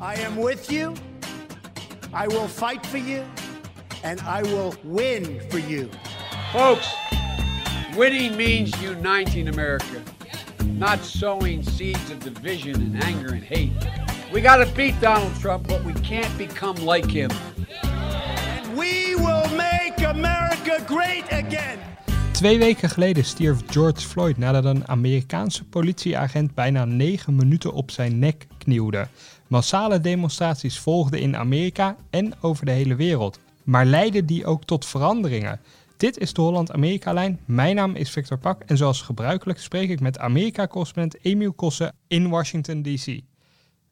I am with you. I will fight for you. And I will win for you. Folks, winning means uniting America, not sowing seeds of division and anger and hate. We got to beat Donald Trump, but we can't become like him. And we will make America great again. Twee weken geleden stierf George Floyd nadat een Amerikaanse politieagent bijna negen minuten op zijn nek knielde. Massale demonstraties volgden in Amerika en over de hele wereld. Maar leidden die ook tot veranderingen? Dit is de Holland-Amerika-lijn. Mijn naam is Victor Pak en zoals gebruikelijk spreek ik met Amerika-correspondent Emiel Kossen in Washington, D.C.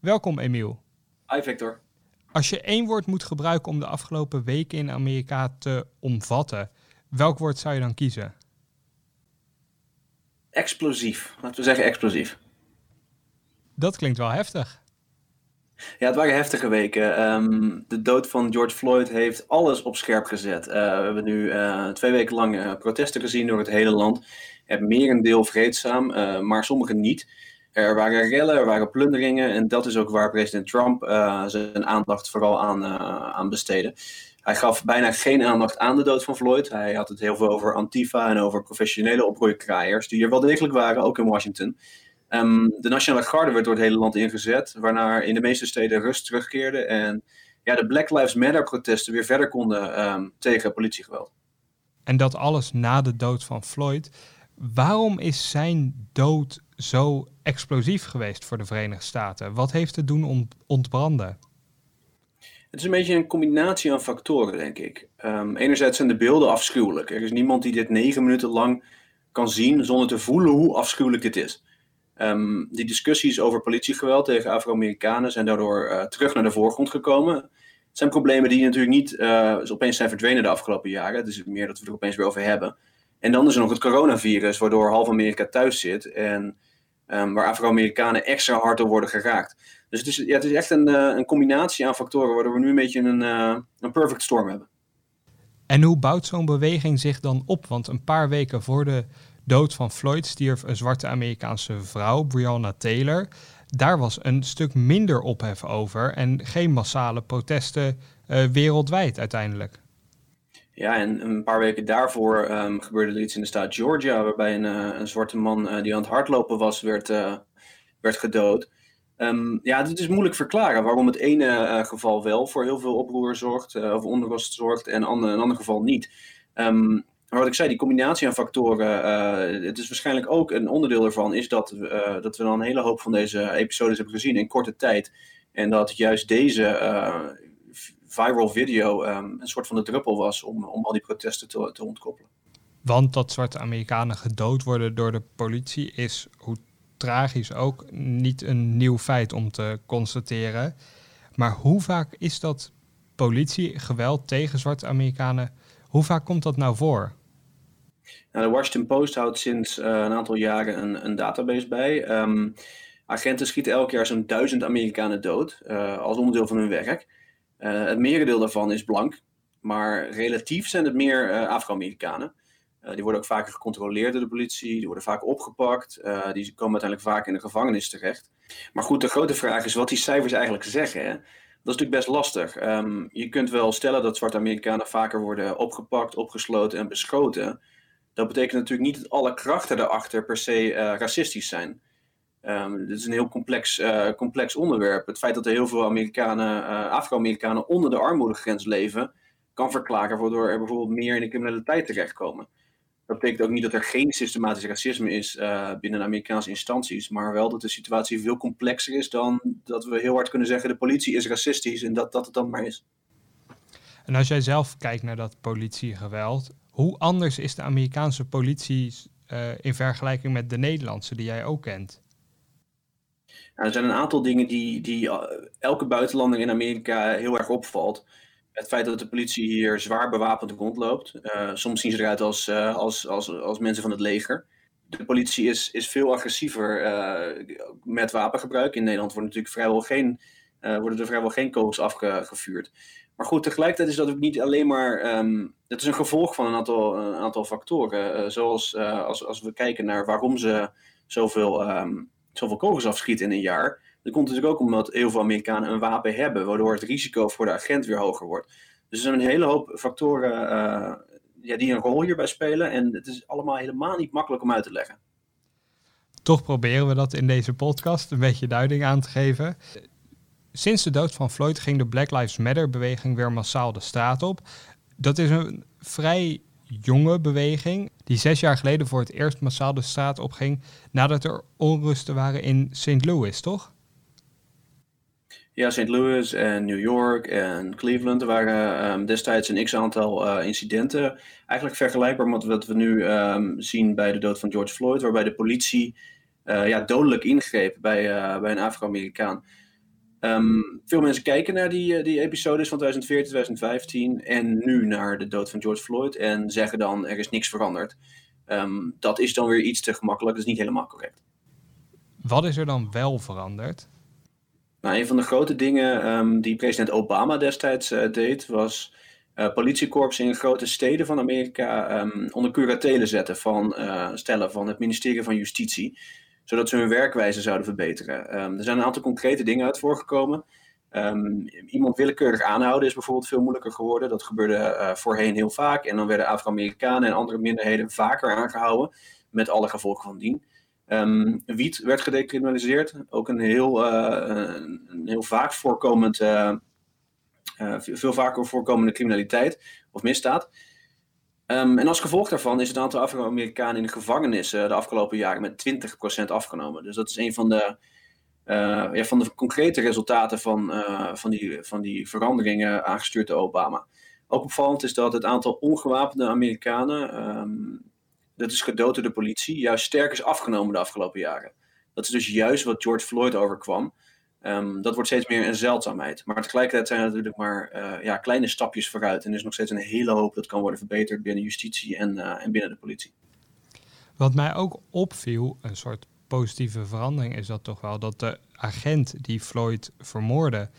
Welkom Emiel. Hi Victor. Als je één woord moet gebruiken om de afgelopen weken in Amerika te omvatten, welk woord zou je dan kiezen? Explosief. Laten we zeggen explosief. Dat klinkt wel heftig. Ja, het waren heftige weken. Ehm, de dood van George Floyd heeft alles op scherp gezet. Uh, we hebben nu uh, twee weken lang uh, protesten gezien door het hele land. Het merendeel vreedzaam, maar sommige niet. Er waren rellen, er waren plunderingen en dat is ook waar president Trump zijn aandacht vooral aan, aan besteedde. Hij gaf bijna geen aandacht aan de dood van Floyd. Hij had het heel veel over Antifa en over professionele oproerkraaiers, die er wel degelijk waren, ook in Washington. Um, de Nationale Garde werd door het hele land ingezet, waarna in de meeste steden rust terugkeerde en ja, de Black Lives Matter protesten weer verder konden um, tegen politiegeweld. En dat alles na de dood van Floyd. Waarom is zijn dood zo explosief geweest voor de Verenigde Staten? Wat heeft het doen ontbranden? Het is een beetje een combinatie aan factoren, denk ik. Um, enerzijds zijn de beelden afschuwelijk. Er is niemand die dit negen minuten lang kan zien zonder te voelen hoe afschuwelijk dit is. Um, die discussies over politiegeweld tegen Afro-Amerikanen zijn daardoor uh, terug naar de voorgrond gekomen. Het zijn problemen die natuurlijk niet uh, opeens zijn verdwenen de afgelopen jaren. Het is meer dat we er opeens weer over hebben. En dan is er nog het coronavirus, waardoor half Amerika thuis zit en um, waar Afro-Amerikanen extra hard door worden geraakt. Dus het is, ja, het is echt een, uh, een combinatie aan factoren, waardoor we nu een beetje een, een perfect storm hebben. En hoe bouwt zo'n beweging zich dan op? Want een paar weken voor de dood van Floyd stierf een zwarte Amerikaanse vrouw, Breonna Taylor. Daar was een stuk minder ophef over en geen massale protesten uh, wereldwijd uiteindelijk. Ja, en een paar weken daarvoor um, gebeurde er iets in de staat Georgia, waarbij een, uh, een zwarte man uh, die aan het hardlopen was, werd, werd gedood. Um, ja, het is moeilijk verklaren waarom het ene geval wel voor heel veel oproer zorgt, of onrust zorgt, en ander, een ander geval niet. Um, maar wat ik zei, die combinatie aan factoren, uh, het is waarschijnlijk ook een onderdeel ervan, is dat, uh, dat we dan een hele hoop van deze episodes hebben gezien in korte tijd. En dat juist deze uh, viral video een soort van de druppel was om, om al die protesten te, te ontkoppelen. Want dat zwarte Amerikanen gedood worden door de politie is, hoe tragisch ook, niet een nieuw feit om te constateren. Maar hoe vaak is dat politiegeweld tegen zwarte Amerikanen, hoe vaak komt dat nou voor? Nou, de Washington Post houdt sinds uh, een aantal jaren een, een database bij. Um, agenten schieten elk jaar zo'n duizend Amerikanen dood uh, als onderdeel van hun werk. Uh, het merendeel daarvan is blank, maar relatief zijn het meer Afro-Amerikanen. die worden ook vaker gecontroleerd door de politie, die worden vaak opgepakt, die komen uiteindelijk vaak in de gevangenis terecht. Maar goed, de grote vraag is wat die cijfers eigenlijk zeggen. Hè? Dat is natuurlijk best lastig. Um, je kunt wel stellen dat zwarte Amerikanen vaker worden opgepakt, opgesloten en beschoten dat betekent natuurlijk niet dat alle krachten daarachter per se uh, racistisch zijn. Um, dit is een heel complex, uh, complex onderwerp. Het feit dat er heel veel Amerikanen, uh, Afro-Amerikanen onder de armoedegrens leven, kan verklaren waardoor er bijvoorbeeld meer in de criminaliteit terechtkomen. Dat betekent ook niet dat er geen systematisch racisme is binnen Amerikaanse instanties, maar wel dat de situatie veel complexer is dan dat we heel hard kunnen zeggen: de politie is racistisch en dat dat het dan maar is. En als jij zelf kijkt naar dat politiegeweld, hoe anders is de Amerikaanse politie uh, in vergelijking met de Nederlandse, die jij ook kent? Er zijn een aantal dingen die, die eh, elke buitenlander in Amerika heel erg opvalt. Het feit dat de politie hier zwaar bewapend rondloopt. Uh, soms zien ze eruit als, als, als, als mensen van het leger. De politie is, is veel agressiever met wapengebruik. In Nederland natuurlijk vrijwel geen, worden er vrijwel geen kogels afgevuurd. Maar goed, tegelijkertijd is dat ook niet alleen maar. Um, het is een gevolg van een aantal, een aantal factoren. Uh, zoals uh, als, als we kijken naar waarom ze zoveel, um, zoveel kogels afschieten in een jaar. Dat komt natuurlijk ook omdat heel veel Amerikanen een wapen hebben, waardoor het risico voor de agent weer hoger wordt. Dus er zijn een hele hoop factoren uh, ja, die een rol hierbij spelen. En het is allemaal helemaal niet makkelijk om uit te leggen. Toch proberen we dat in deze podcast een beetje duiding aan te geven. Sinds de dood van Floyd ging de Black Lives Matter-beweging weer massaal de straat op. Dat is een vrij jonge beweging die zes jaar geleden voor het eerst massaal de straat opging nadat er onrusten waren in St. Louis, toch? Ja, St. Louis en New York en Cleveland. Er waren um, destijds een x-aantal uh, incidenten. Eigenlijk vergelijkbaar met wat we nu um, zien bij de dood van George Floyd, waarbij de politie uh, ja, dodelijk ingreep bij, uh, bij een Afro-Amerikaan. Um, veel mensen kijken naar die, die episodes van 2014, 2015 en nu naar de dood van George Floyd en zeggen dan er is niks veranderd. dat is dan weer iets te gemakkelijk, dat is niet helemaal correct. Wat is er dan wel veranderd? Nou, een van de grote dingen um, die president Obama destijds uh, deed, was uh, politiekorps in grote steden van Amerika um, onder curatele zetten van uh, stellen van het ministerie van Justitie, zodat ze hun werkwijze zouden verbeteren. Um, er zijn een aantal concrete dingen uit voorgekomen. iemand willekeurig aanhouden is bijvoorbeeld veel moeilijker geworden. Dat gebeurde voorheen heel vaak. En dan werden Afro-Amerikanen en andere minderheden vaker aangehouden, met alle gevolgen van dien. Um, wiet werd gedecriminaliseerd. Ook een heel, uh, een heel vaak voorkomend, uh, veel vaker voorkomende criminaliteit of misdaad. Um, en als gevolg daarvan is het aantal Afro-Amerikanen in de gevangenissen de afgelopen jaren met 20% afgenomen. Dus dat is een van de, ja, van de concrete resultaten van, van, die, van die veranderingen aangestuurd door Obama. Ook opvallend is dat het aantal ongewapende Amerikanen um, dat is gedood door de politie, juist sterk is afgenomen de afgelopen jaren. Dat is dus juist wat George Floyd overkwam. Um, dat wordt steeds meer een zeldzaamheid. Maar tegelijkertijd zijn er natuurlijk maar uh, ja, kleine stapjes vooruit. En er is nog steeds een hele hoop dat kan worden verbeterd binnen justitie en, uh, en binnen de politie. Wat mij ook opviel, een soort positieve verandering, is dat toch wel dat de agent die Floyd vermoordde,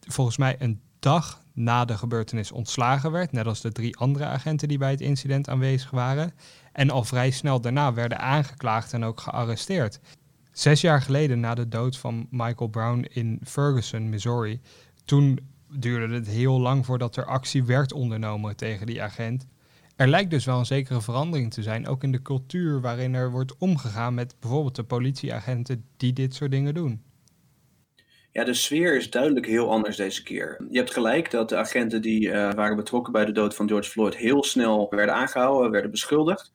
volgens mij een dag na de gebeurtenis ontslagen werd, net als de drie andere agenten die bij het incident aanwezig waren en al vrij snel daarna werden aangeklaagd en ook gearresteerd. Zes jaar geleden na de dood van Michael Brown in Ferguson, Missouri, toen duurde het heel lang voordat er actie werd ondernomen tegen die agent. Er lijkt dus wel een zekere verandering te zijn, ook in de cultuur waarin er wordt omgegaan met bijvoorbeeld de politieagenten die dit soort dingen doen. Ja, de sfeer is duidelijk heel anders deze keer. Je hebt gelijk dat de agenten die uh, waren betrokken bij de dood van George Floyd heel snel werden aangehouden, werden beschuldigd.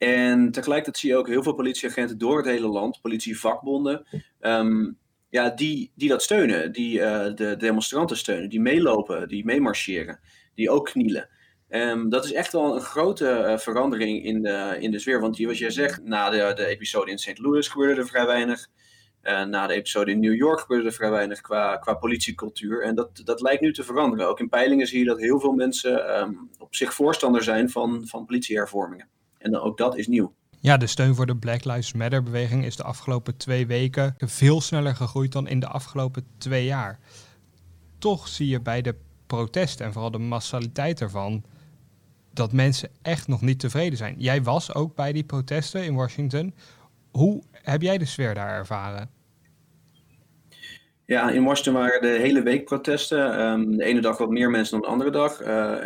En tegelijkertijd zie je ook heel veel politieagenten door het hele land, politievakbonden, um, ja, die, die dat steunen, die uh, de demonstranten steunen, die meelopen, die meemarcheren, die ook knielen. Um, dat is echt wel een grote uh, verandering in de, in de sfeer. Want wat jij zegt, na de, de episode in St. Louis gebeurde er vrij weinig. Uh, na de episode in New York gebeurde er vrij weinig qua, qua politiecultuur. En dat, dat lijkt nu te veranderen. Ook in peilingen zie je dat heel veel mensen um, op zich voorstander zijn van, van politiehervormingen. En ook dat is nieuw. Ja, de steun voor de Black Lives Matter beweging is de afgelopen twee weken veel sneller gegroeid dan in de afgelopen twee jaar. Toch zie je bij de protesten en vooral de massaliteit ervan dat mensen echt nog niet tevreden zijn. Jij was ook bij die protesten in Washington. Hoe heb jij de sfeer daar ervaren? Ja, in Washington waren de hele week protesten. Um, de ene dag wat meer mensen dan de andere dag. Uh,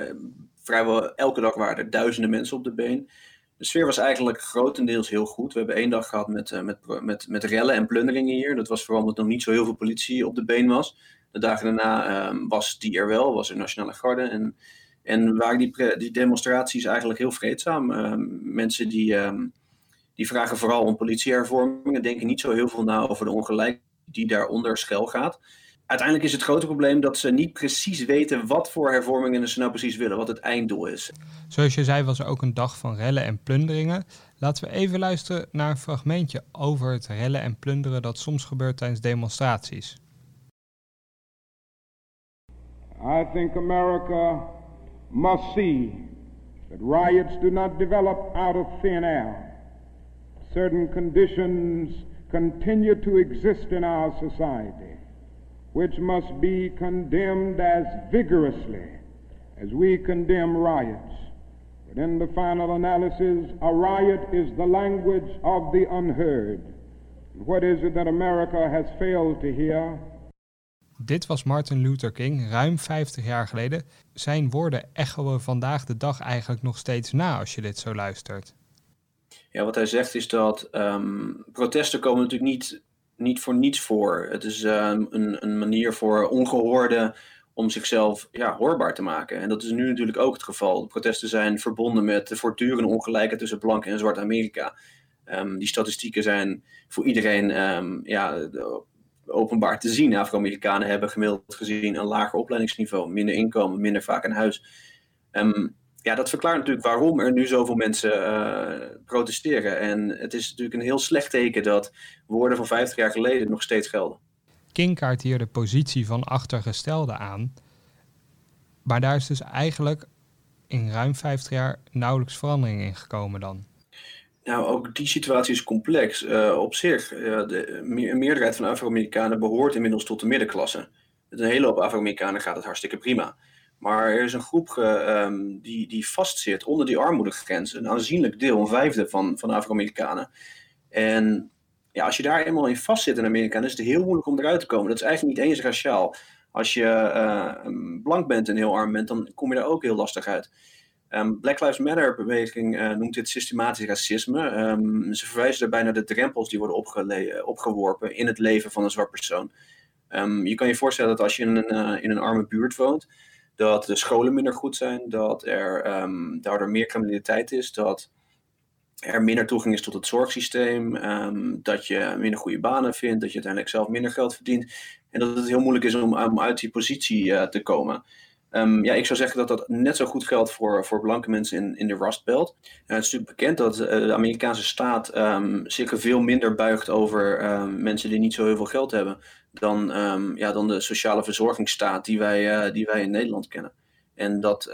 vrijwel elke dag waren er duizenden mensen op de been. De sfeer was eigenlijk grotendeels heel goed. We hebben één dag gehad met, uh, met, met, met rellen en plunderingen hier. Dat was vooral omdat nog niet zo heel veel politie op de been was. De dagen daarna um, was die er wel, was er Nationale Garde. En, en waren die, die demonstraties eigenlijk heel vreedzaam. Um, mensen die, um, die vragen vooral om politiehervormingen, denken niet zo heel veel na over de ongelijkheid die daaronder schuil gaat uiteindelijk is het grote probleem dat ze niet precies weten wat voor hervormingen ze nou precies willen, wat het einddoel is. Zoals je zei was er ook een dag van rellen en plunderingen. Laten we even luisteren naar een fragmentje over het rellen en plunderen dat soms gebeurt tijdens demonstraties. I think America must see that riots do not develop out of thin air. Certain conditions continue to exist in our society. Which must be condemned as vigorously as we condemn riots. But in the final analysis, a riot is the language of the unheard. What is it that America has failed to hear? Dit was Martin Luther King ruim 50 jaar geleden. Zijn woorden echoen vandaag de dag eigenlijk nog steeds na als je dit zo luistert. Ja, wat hij zegt is dat ehm, protesten komen natuurlijk niet, niet voor niets voor. Het is um, een, een manier voor ongehoorde om zichzelf ja, hoorbaar te maken. En dat is nu natuurlijk ook het geval. De protesten zijn verbonden met de voortdurende ongelijkheid tussen blank en zwart Amerika. Um, die statistieken zijn voor iedereen um, ja, openbaar te zien. Afro-Amerikanen hebben gemiddeld gezien een lager opleidingsniveau, minder inkomen, minder vaak een huis. Ja, dat verklaart natuurlijk waarom er nu zoveel mensen uh, protesteren. En het is natuurlijk een heel slecht teken dat woorden van 50 jaar geleden nog steeds gelden. King kaart hier de positie van achtergestelde aan. Maar daar is dus eigenlijk in ruim 50 jaar nauwelijks verandering in gekomen dan. Nou, ook die situatie is complex. Uh, op zich, uh, de me meerderheid van Afro-Amerikanen behoort inmiddels tot de middenklasse. Met een hele hoop Afro-Amerikanen gaat het hartstikke prima. Maar er is een groep um, die, die vastzit onder die armoedegrens. Een aanzienlijk deel, een vijfde van, van Afro-Amerikanen. En ja, als je daar eenmaal in vastzit in Amerika, dan is het heel moeilijk om eruit te komen. Dat is eigenlijk niet eens raciaal. Als je uh, blank bent en heel arm bent, dan kom je daar ook heel lastig uit. Um, Black Lives Matter beweging uh, noemt dit systematisch racisme. Um, ze verwijzen daarbij naar de drempels die worden opgeworpen in het leven van een zwart persoon. Je kan je voorstellen dat als je in een, uh, in een arme buurt woont, dat de scholen minder goed zijn, dat er daardoor meer criminaliteit is, dat er minder toegang is tot het zorgsysteem, dat je minder goede banen vindt, dat je uiteindelijk zelf minder geld verdient en dat het heel moeilijk is om, uit die positie uh, te komen. Um, ja, ik zou zeggen dat dat net zo goed geldt voor, voor blanke mensen in, in de Rust Belt. Uh, het is natuurlijk bekend dat uh, de Amerikaanse staat zich veel minder buigt over mensen die niet zo heel veel geld hebben dan, ja, dan de sociale verzorgingsstaat die wij, uh, die wij in Nederland kennen. En dat,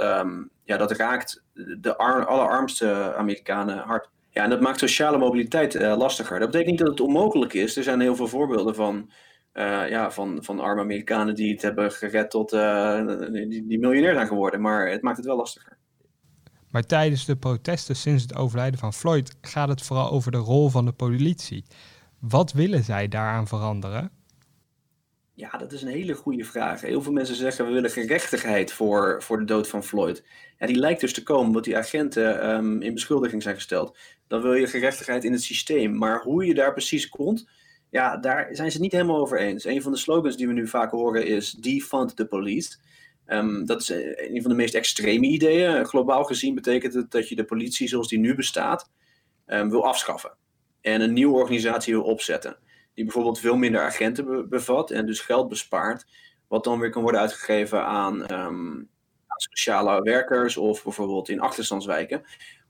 ja, dat raakt de ar allerarmste Amerikanen hard. Ja, en dat maakt sociale mobiliteit lastiger. Dat betekent niet dat het onmogelijk is. Er zijn heel veel voorbeelden van uh, ja, van, van arme Amerikanen die het hebben gered tot die, die, miljonair zijn geworden. Maar het maakt het wel lastiger. Maar tijdens de protesten sinds het overlijden van Floyd gaat het vooral over de rol van de politie. Wat willen zij daaraan veranderen? Ja, dat is een hele goede vraag. Heel veel mensen zeggen we willen gerechtigheid voor, voor de dood van Floyd. Ja, die lijkt dus te komen omdat die agenten um, in beschuldiging zijn gesteld. Dan wil je gerechtigheid in het systeem. Maar hoe je daar precies komt, ja, daar zijn ze niet helemaal over eens. Een van de slogans die we nu vaak horen is defund the police. Um, dat is eh, een van de meest extreme ideeën. Globaal gezien betekent het dat je de politie zoals die nu bestaat um, wil afschaffen. En een nieuwe organisatie wil opzetten. Die bijvoorbeeld veel minder agenten bevat en dus geld bespaart. Wat dan weer kan worden uitgegeven aan, um, sociale werkers of bijvoorbeeld in achterstandswijken.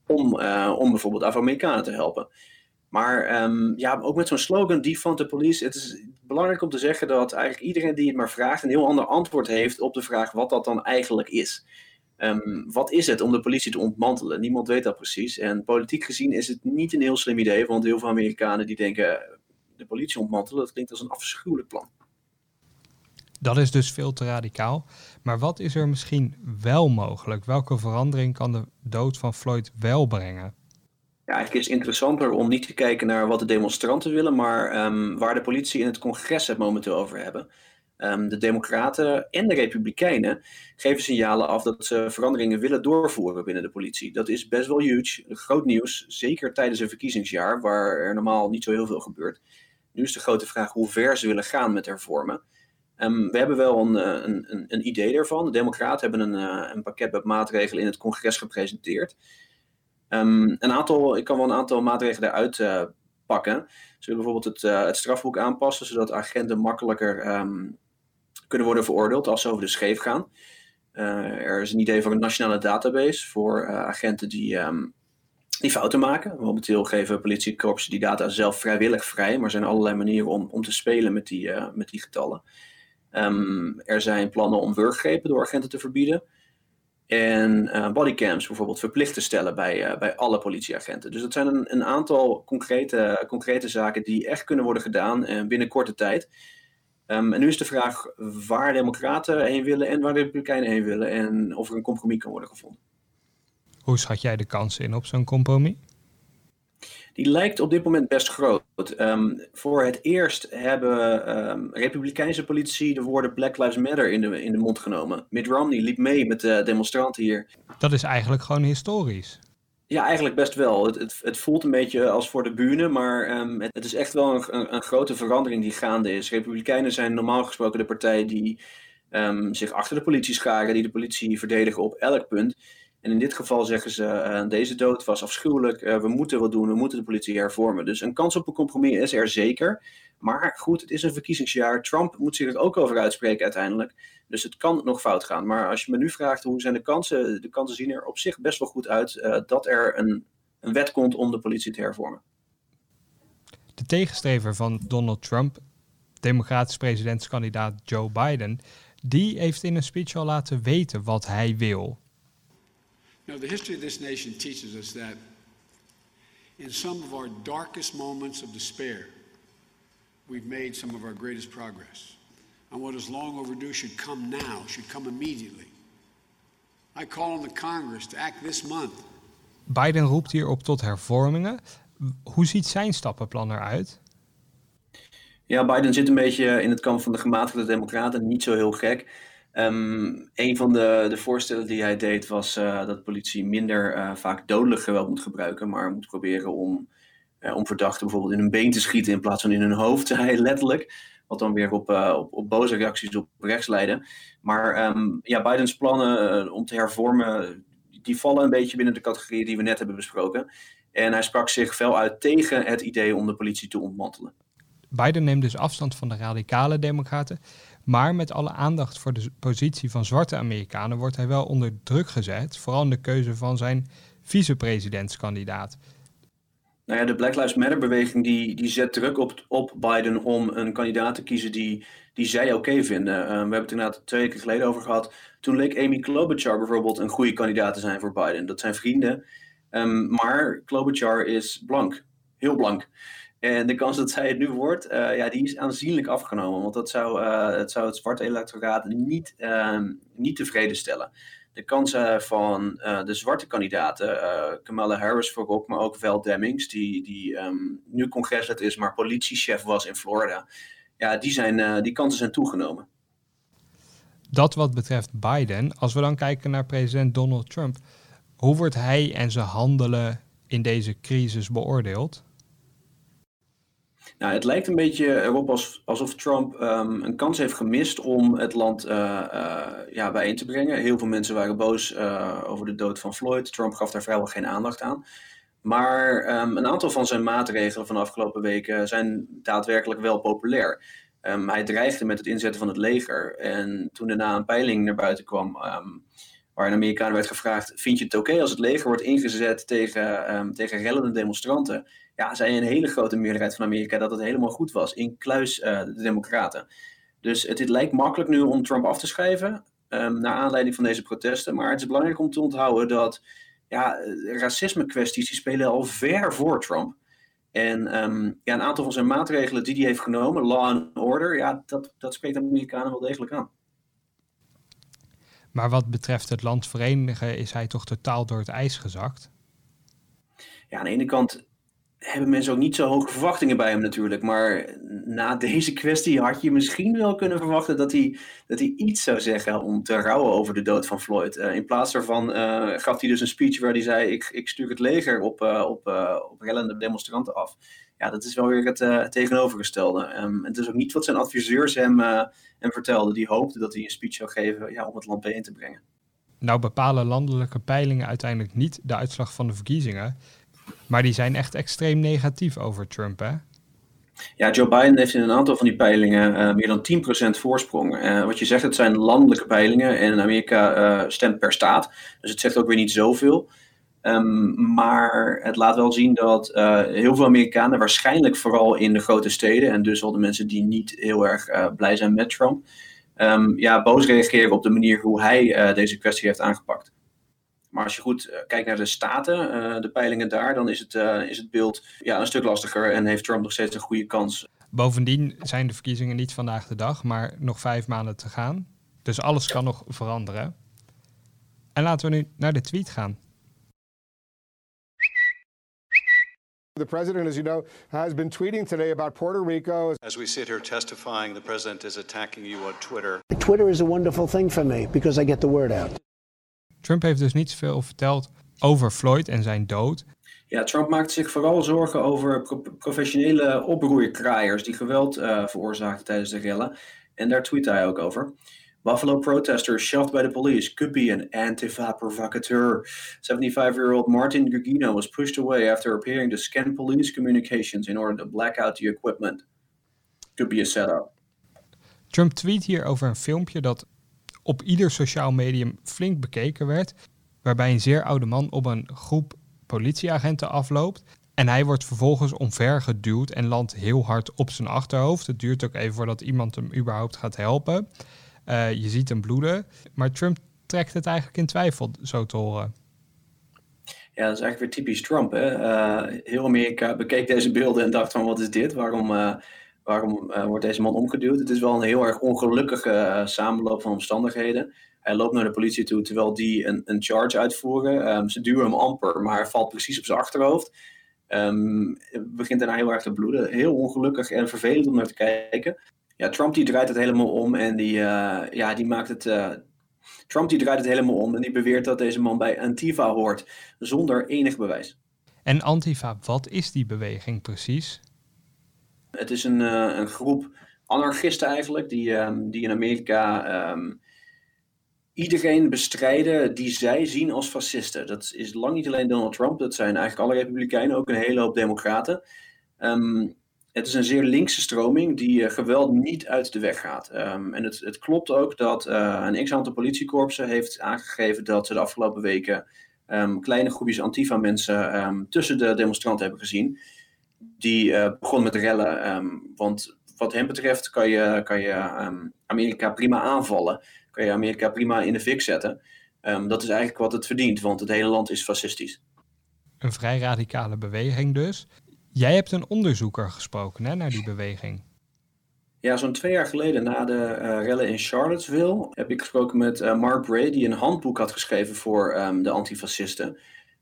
Om, uh, om bijvoorbeeld Afro-Amerikanen te helpen. Maar um, ja, ook met zo'n slogan, defund the police. Het is belangrijk om te zeggen dat eigenlijk iedereen die het maar vraagt... een heel ander antwoord heeft op de vraag wat dat dan eigenlijk is. Um, wat is het om de politie te ontmantelen? Niemand weet dat precies. En politiek gezien is het niet een heel slim idee... want heel veel Amerikanen die denken... de politie ontmantelen, dat klinkt als een afschuwelijk plan. Dat is dus veel te radicaal. Maar wat is er misschien wel mogelijk? Welke verandering kan de dood van Floyd wel brengen? Ja, eigenlijk is het interessanter om niet te kijken naar wat de demonstranten willen, maar um, waar de politie in het congres het momenteel over hebben. Um, de Democraten en de Republikeinen geven signalen af dat ze veranderingen willen doorvoeren binnen de politie. Dat is best wel huge, groot nieuws, zeker tijdens een verkiezingsjaar waar er normaal niet zo heel veel gebeurt. Nu is de grote vraag hoe ver ze willen gaan met hervormen. Um, we hebben wel een, eh, een, een, een, idee daarvan. De Democraten hebben een, een pakket met maatregelen in het congres gepresenteerd. Um, een aantal, ik kan wel een aantal maatregelen eruit uh, pakken. Ze willen bijvoorbeeld het, uh, het strafboek aanpassen, zodat agenten makkelijker um, kunnen worden veroordeeld als ze over de scheef gaan. Er is een idee voor een nationale database voor agenten die, die fouten maken. Momenteel geven politiekorpsen die data zelf vrijwillig vrij, maar er zijn allerlei manieren om, om te spelen met die, met die getallen. er zijn plannen om wurggrepen door agenten te verbieden. En uh, bodycams bijvoorbeeld verplicht te stellen bij, uh, bij alle politieagenten. Dus dat zijn een, een aantal concrete, concrete zaken die echt kunnen worden gedaan binnen korte tijd. Um, en nu is de vraag waar democraten heen willen en waar de republikeinen heen willen. En of er een compromis kan worden gevonden. Hoe schat jij de kansen in op zo'n compromis? die lijkt op dit moment best groot. Ehm, voor het eerst hebben um, republikeinse politici de woorden Black Lives Matter in de, in de mond genomen. Mitt Romney liep mee met de demonstranten hier. Dat is eigenlijk gewoon historisch. Ja, eigenlijk best wel. Het, het, het voelt een beetje als voor de bühne, maar um, het, het, is echt wel een, een, een, grote verandering die gaande is. Republikeinen zijn normaal gesproken de partij die zich achter de politie scharen, die de politie verdedigen op elk punt. En in dit geval zeggen ze, uh, deze dood was afschuwelijk, uh, we moeten wat doen, we moeten de politie hervormen. Dus een kans op een compromis is er zeker. Maar goed, het is een verkiezingsjaar. Trump moet zich er ook over uitspreken uiteindelijk. Dus het kan nog fout gaan. Maar als je me nu vraagt hoe zijn de kansen, de kansen zien er op zich best wel goed uit uh, dat er een, een wet komt om de politie te hervormen. De tegenstrever van Donald Trump, democratisch presidentskandidaat Joe Biden, die heeft in een speech al laten weten wat hij wil. You know, the history of this nation teaches us that in some of our darkest moments of despair, we've made some of our greatest progress. And what is long overdue should come now, should come immediately. I call on the Congress to act this month. Biden roept hierop tot hervormingen. Hoe ziet zijn stappenplan eruit? Ja, Biden zit een beetje in het kamp van de gematigde democraten. Niet zo heel gek. Um, een van de, de voorstellen die hij deed was uh, dat politie minder uh, vaak dodelijk geweld moet gebruiken, maar moet proberen om, uh, om verdachten bijvoorbeeld in hun been te schieten in plaats van in hun hoofd, hij letterlijk. Wat dan weer op, op, op, boze reacties op rechts leidde. Maar um, ja, Bidens plannen om te hervormen, die vallen een beetje binnen de categorie die we net hebben besproken. En hij sprak zich fel uit tegen het idee om de politie te ontmantelen. Biden neemt dus afstand van de radicale democraten. Maar met alle aandacht voor de positie van zwarte Amerikanen wordt hij wel onder druk gezet, vooral in de keuze van zijn vicepresidentskandidaat. Nou ja, de Black Lives Matter beweging die, die zet druk op, op Biden om een kandidaat te kiezen die, die zij oké vinden. Uh, we hebben het inderdaad twee weken geleden over gehad. Toen leek Amy Klobuchar bijvoorbeeld een goede kandidaat te zijn voor Biden. Dat zijn vrienden. Um, maar Klobuchar is blank. Heel blank. En de kans dat zij het nu wordt, uh, ja, die is aanzienlijk afgenomen. Want dat zou, uh, het, zou het zwarte electoraat niet, uh, niet tevreden stellen. De kansen van uh, de zwarte kandidaten, Kamala Harris voorop, maar ook Val Demings, die, die um, nu congreslid is, maar politiechef was in Florida. Ja, die, zijn, die kansen zijn toegenomen. Dat wat betreft Biden. Als we dan kijken naar president Donald Trump. Hoe wordt hij en zijn handelen in deze crisis beoordeeld? Nou, het lijkt een beetje erop alsof Trump um, een kans heeft gemist om het land uh, uh, ja, bijeen te brengen. Heel veel mensen waren boos uh, over de dood van Floyd. Trump gaf daar vrijwel geen aandacht aan. Maar um, een aantal van zijn maatregelen van de afgelopen weken zijn daadwerkelijk wel populair. Um, hij dreigde met het inzetten van het leger. En toen daarna een peiling naar buiten kwam, waar een Amerikaan werd gevraagd: Vind je het oké als het leger wordt ingezet tegen, tegen rellende demonstranten? Ja, zei een hele grote meerderheid van Amerika dat het helemaal goed was, in kluis uh, de Democraten. Dus het, het, lijkt makkelijk nu om Trump af te schrijven, um, naar aanleiding van deze protesten. Maar het is belangrijk om te onthouden dat ja, racisme kwesties die spelen al ver voor Trump. En um, ja, een aantal van zijn maatregelen die hij heeft genomen, law and order, ja, dat, dat spreekt de Amerikanen wel degelijk aan. Maar wat betreft het land verenigen is hij toch totaal door het ijs gezakt? Ja, aan de ene kant hebben mensen ook niet zo hoge verwachtingen bij hem natuurlijk. Maar na deze kwestie had je misschien wel kunnen verwachten dat hij, dat hij iets zou zeggen om te rouwen over de dood van Floyd. Uh, in plaats daarvan uh, gaf hij dus een speech waar hij zei: Ik, ik stuur het leger op, uh, op, op rellende demonstranten af. Ja, dat is wel weer het tegenovergestelde. Um, het is ook niet wat zijn adviseurs hem, hem vertelden. Die hoopten dat hij een speech zou geven ja, om het land bijeen te brengen. Nou bepalen landelijke peilingen uiteindelijk niet de uitslag van de verkiezingen. Maar die zijn echt extreem negatief over Trump, hè? Ja, Joe Biden heeft in een aantal van die peilingen uh, meer dan 10% voorsprong. Uh, wat je zegt, het zijn landelijke peilingen en Amerika uh, stemt per staat. Dus het zegt ook weer niet zoveel. Um, maar het laat wel zien dat heel veel Amerikanen, waarschijnlijk vooral in de grote steden, en dus al de mensen die niet heel erg blij zijn met Trump, um, ja, boos reageren op de manier hoe hij deze kwestie heeft aangepakt. Maar als je goed eh, kijkt naar de staten, uh, de peilingen daar, dan is het, uh, is het beeld ja, een stuk lastiger en heeft Trump nog steeds een goede kans. Bovendien zijn de verkiezingen niet vandaag de dag, maar nog vijf maanden te gaan. Dus alles kan nog veranderen. En laten we nu naar de tweet gaan. The president, as you know, has been tweeting today about Puerto Rico. As we sit here testifying, the president is attacking you on Twitter. Twitter is a wonderful thing for me because I get the word out. Trump heeft dus niet zoveel verteld over Floyd en zijn dood. Ja, Trump maakt zich vooral zorgen over professionele oproerkraaiers die geweld uh, veroorzaakten tijdens de rellen. En daar tweet hij ook over. Buffalo protesters shoved by the police could be an Antifa provocateur. 75 year old Martin Gugino was pushed away after appearing to scan police communications in order to black out the equipment. Could be a setup. Trump tweet hier over een filmpje dat op ieder sociaal medium flink bekeken werd, waarbij een zeer oude man op een groep politieagenten afloopt. En hij wordt vervolgens omver geduwd en landt heel hard op zijn achterhoofd. Het duurt ook even voordat iemand hem überhaupt gaat helpen. Uh, je ziet hem bloeden. Maar Trump trekt het eigenlijk in twijfel, zo te horen. Ja, dat is eigenlijk weer typisch Trump. Hè? Uh, heel Amerika bekeek deze beelden en dacht van wat is dit? Waarom, uh, waarom wordt deze man omgeduwd? Het is wel een heel erg ongelukkige samenloop van omstandigheden. Hij loopt naar de politie toe terwijl die een, een charge uitvoeren. Um, ze duwen hem amper, maar hij valt precies op zijn achterhoofd. Um, begint daarna heel erg te bloeden. Heel ongelukkig en vervelend om naar te kijken ja, Trump die draait het helemaal om en die, uh, ja, die maakt het. Trump die draait het helemaal om en die beweert dat deze man bij Antifa hoort, zonder enig bewijs. En Antifa, wat is die beweging precies? Het is een, uh, een groep anarchisten eigenlijk, die, um, die in Amerika um, iedereen bestrijden die zij zien als fascisten. Dat is lang niet alleen Donald Trump, dat zijn eigenlijk alle republikeinen, ook een hele hoop democraten. Um, het is een zeer linkse stroming die uh, geweld niet uit de weg gaat. En het, het, klopt ook dat uh, een x-aantal politiekorpsen heeft aangegeven dat ze de afgelopen weken kleine groepjes Antifa-mensen tussen de demonstranten hebben gezien. Die uh, begonnen met rellen. want wat hen betreft kan je, kan je Amerika prima aanvallen. Kan je Amerika prima in de fik zetten. dat is eigenlijk wat het verdient, want het hele land is fascistisch. Een vrij radicale beweging dus. Jij hebt een onderzoeker gesproken hè, naar die beweging. Ja, zo'n twee jaar geleden na de uh, rellen in Charlottesville heb ik gesproken met uh, Mark Bray, die een handboek had geschreven voor de antifascisten.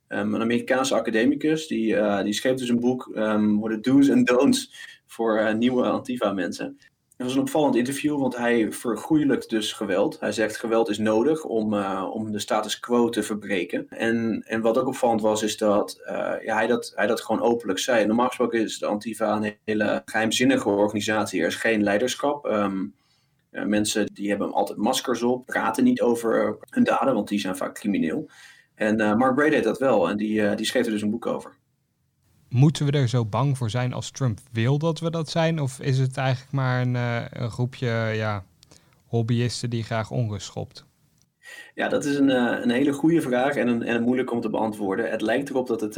Um, een Amerikaanse academicus, die, uh, die schreef dus een boek um, de do's en don'ts voor nieuwe antifa-mensen. Het was een opvallend interview, want hij vergoeilijkt dus geweld. Hij zegt geweld is nodig om, uh, om de status quo te verbreken. En, en wat ook opvallend was, is dat ja, hij, dat hij dat gewoon openlijk zei. Normaal gesproken is de Antifa een hele geheimzinnige organisatie. Er is geen leiderschap. Uh, mensen die hebben altijd maskers op, praten niet over hun daden, want die zijn vaak crimineel. En Mark Bray deed dat wel en die, die schreef er dus een boek over. Moeten we er zo bang voor zijn als Trump wil dat we dat zijn? Of is het eigenlijk maar een, uh, een groepje ja, hobbyisten die graag onrust schopt? Ja, dat is een, een hele goede vraag en een, en een moeilijk om te beantwoorden. Het lijkt erop dat het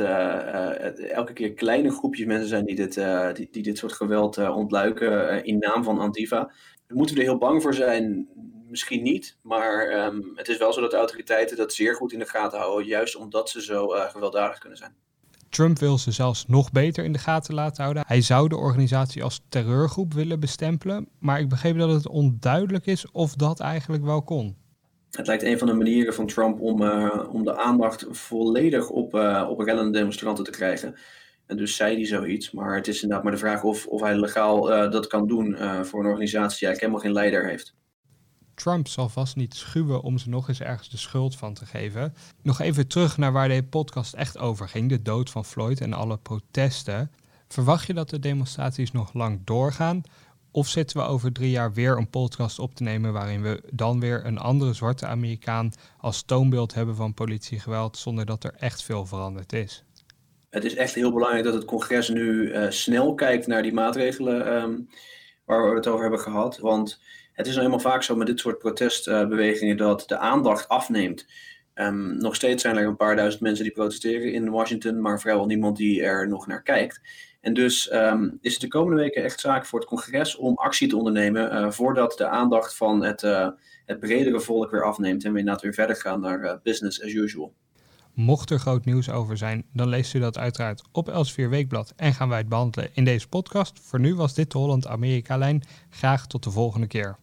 elke keer kleine groepjes mensen zijn die dit, die, die, dit soort geweld ontluiken in naam van Antifa. Moeten we er heel bang voor zijn? Misschien niet, maar um, het is wel zo dat de autoriteiten dat zeer goed in de gaten houden, juist omdat ze zo gewelddadig kunnen zijn. Trump wil ze zelfs nog beter in de gaten laten houden. Hij zou de organisatie als terreurgroep willen bestempelen, maar ik begreep dat het onduidelijk is of dat eigenlijk wel kon. Het lijkt een van de manieren van Trump om, uh, om de aandacht volledig op, uh, op rellende demonstranten te krijgen. En dus zei hij zoiets, maar het is inderdaad maar de vraag of, of hij legaal uh, dat kan doen voor een organisatie die eigenlijk helemaal geen leider heeft. Trump zal vast niet schuwen om ze nog eens ergens de schuld van te geven. Nog even terug naar waar de podcast echt over ging: de dood van Floyd en alle protesten. Verwacht je dat de demonstraties nog lang doorgaan? Of zitten we over drie jaar weer een podcast op te nemen waarin we dan weer een andere zwarte Amerikaan als toonbeeld hebben van politiegeweld zonder dat er echt veel veranderd is? Het is echt heel belangrijk dat het congres nu uh, snel kijkt naar die maatregelen um, waar we het over hebben gehad. Want het is nou helemaal vaak zo met dit soort protestbewegingen dat de aandacht afneemt. Um, nog steeds zijn er een paar duizend mensen die protesteren in Washington, maar vrijwel niemand die er nog naar kijkt. En dus um, is het de komende weken echt zaak voor het congres om actie te ondernemen uh, voordat de aandacht van het, uh, het bredere volk weer afneemt en we inderdaad weer verder gaan naar uh, business as usual. Mocht er groot nieuws over zijn, dan leest u dat uiteraard op Elsevier Weekblad en gaan wij het behandelen in deze podcast. Voor nu was dit de Holland-Amerika-lijn. Graag tot de volgende keer.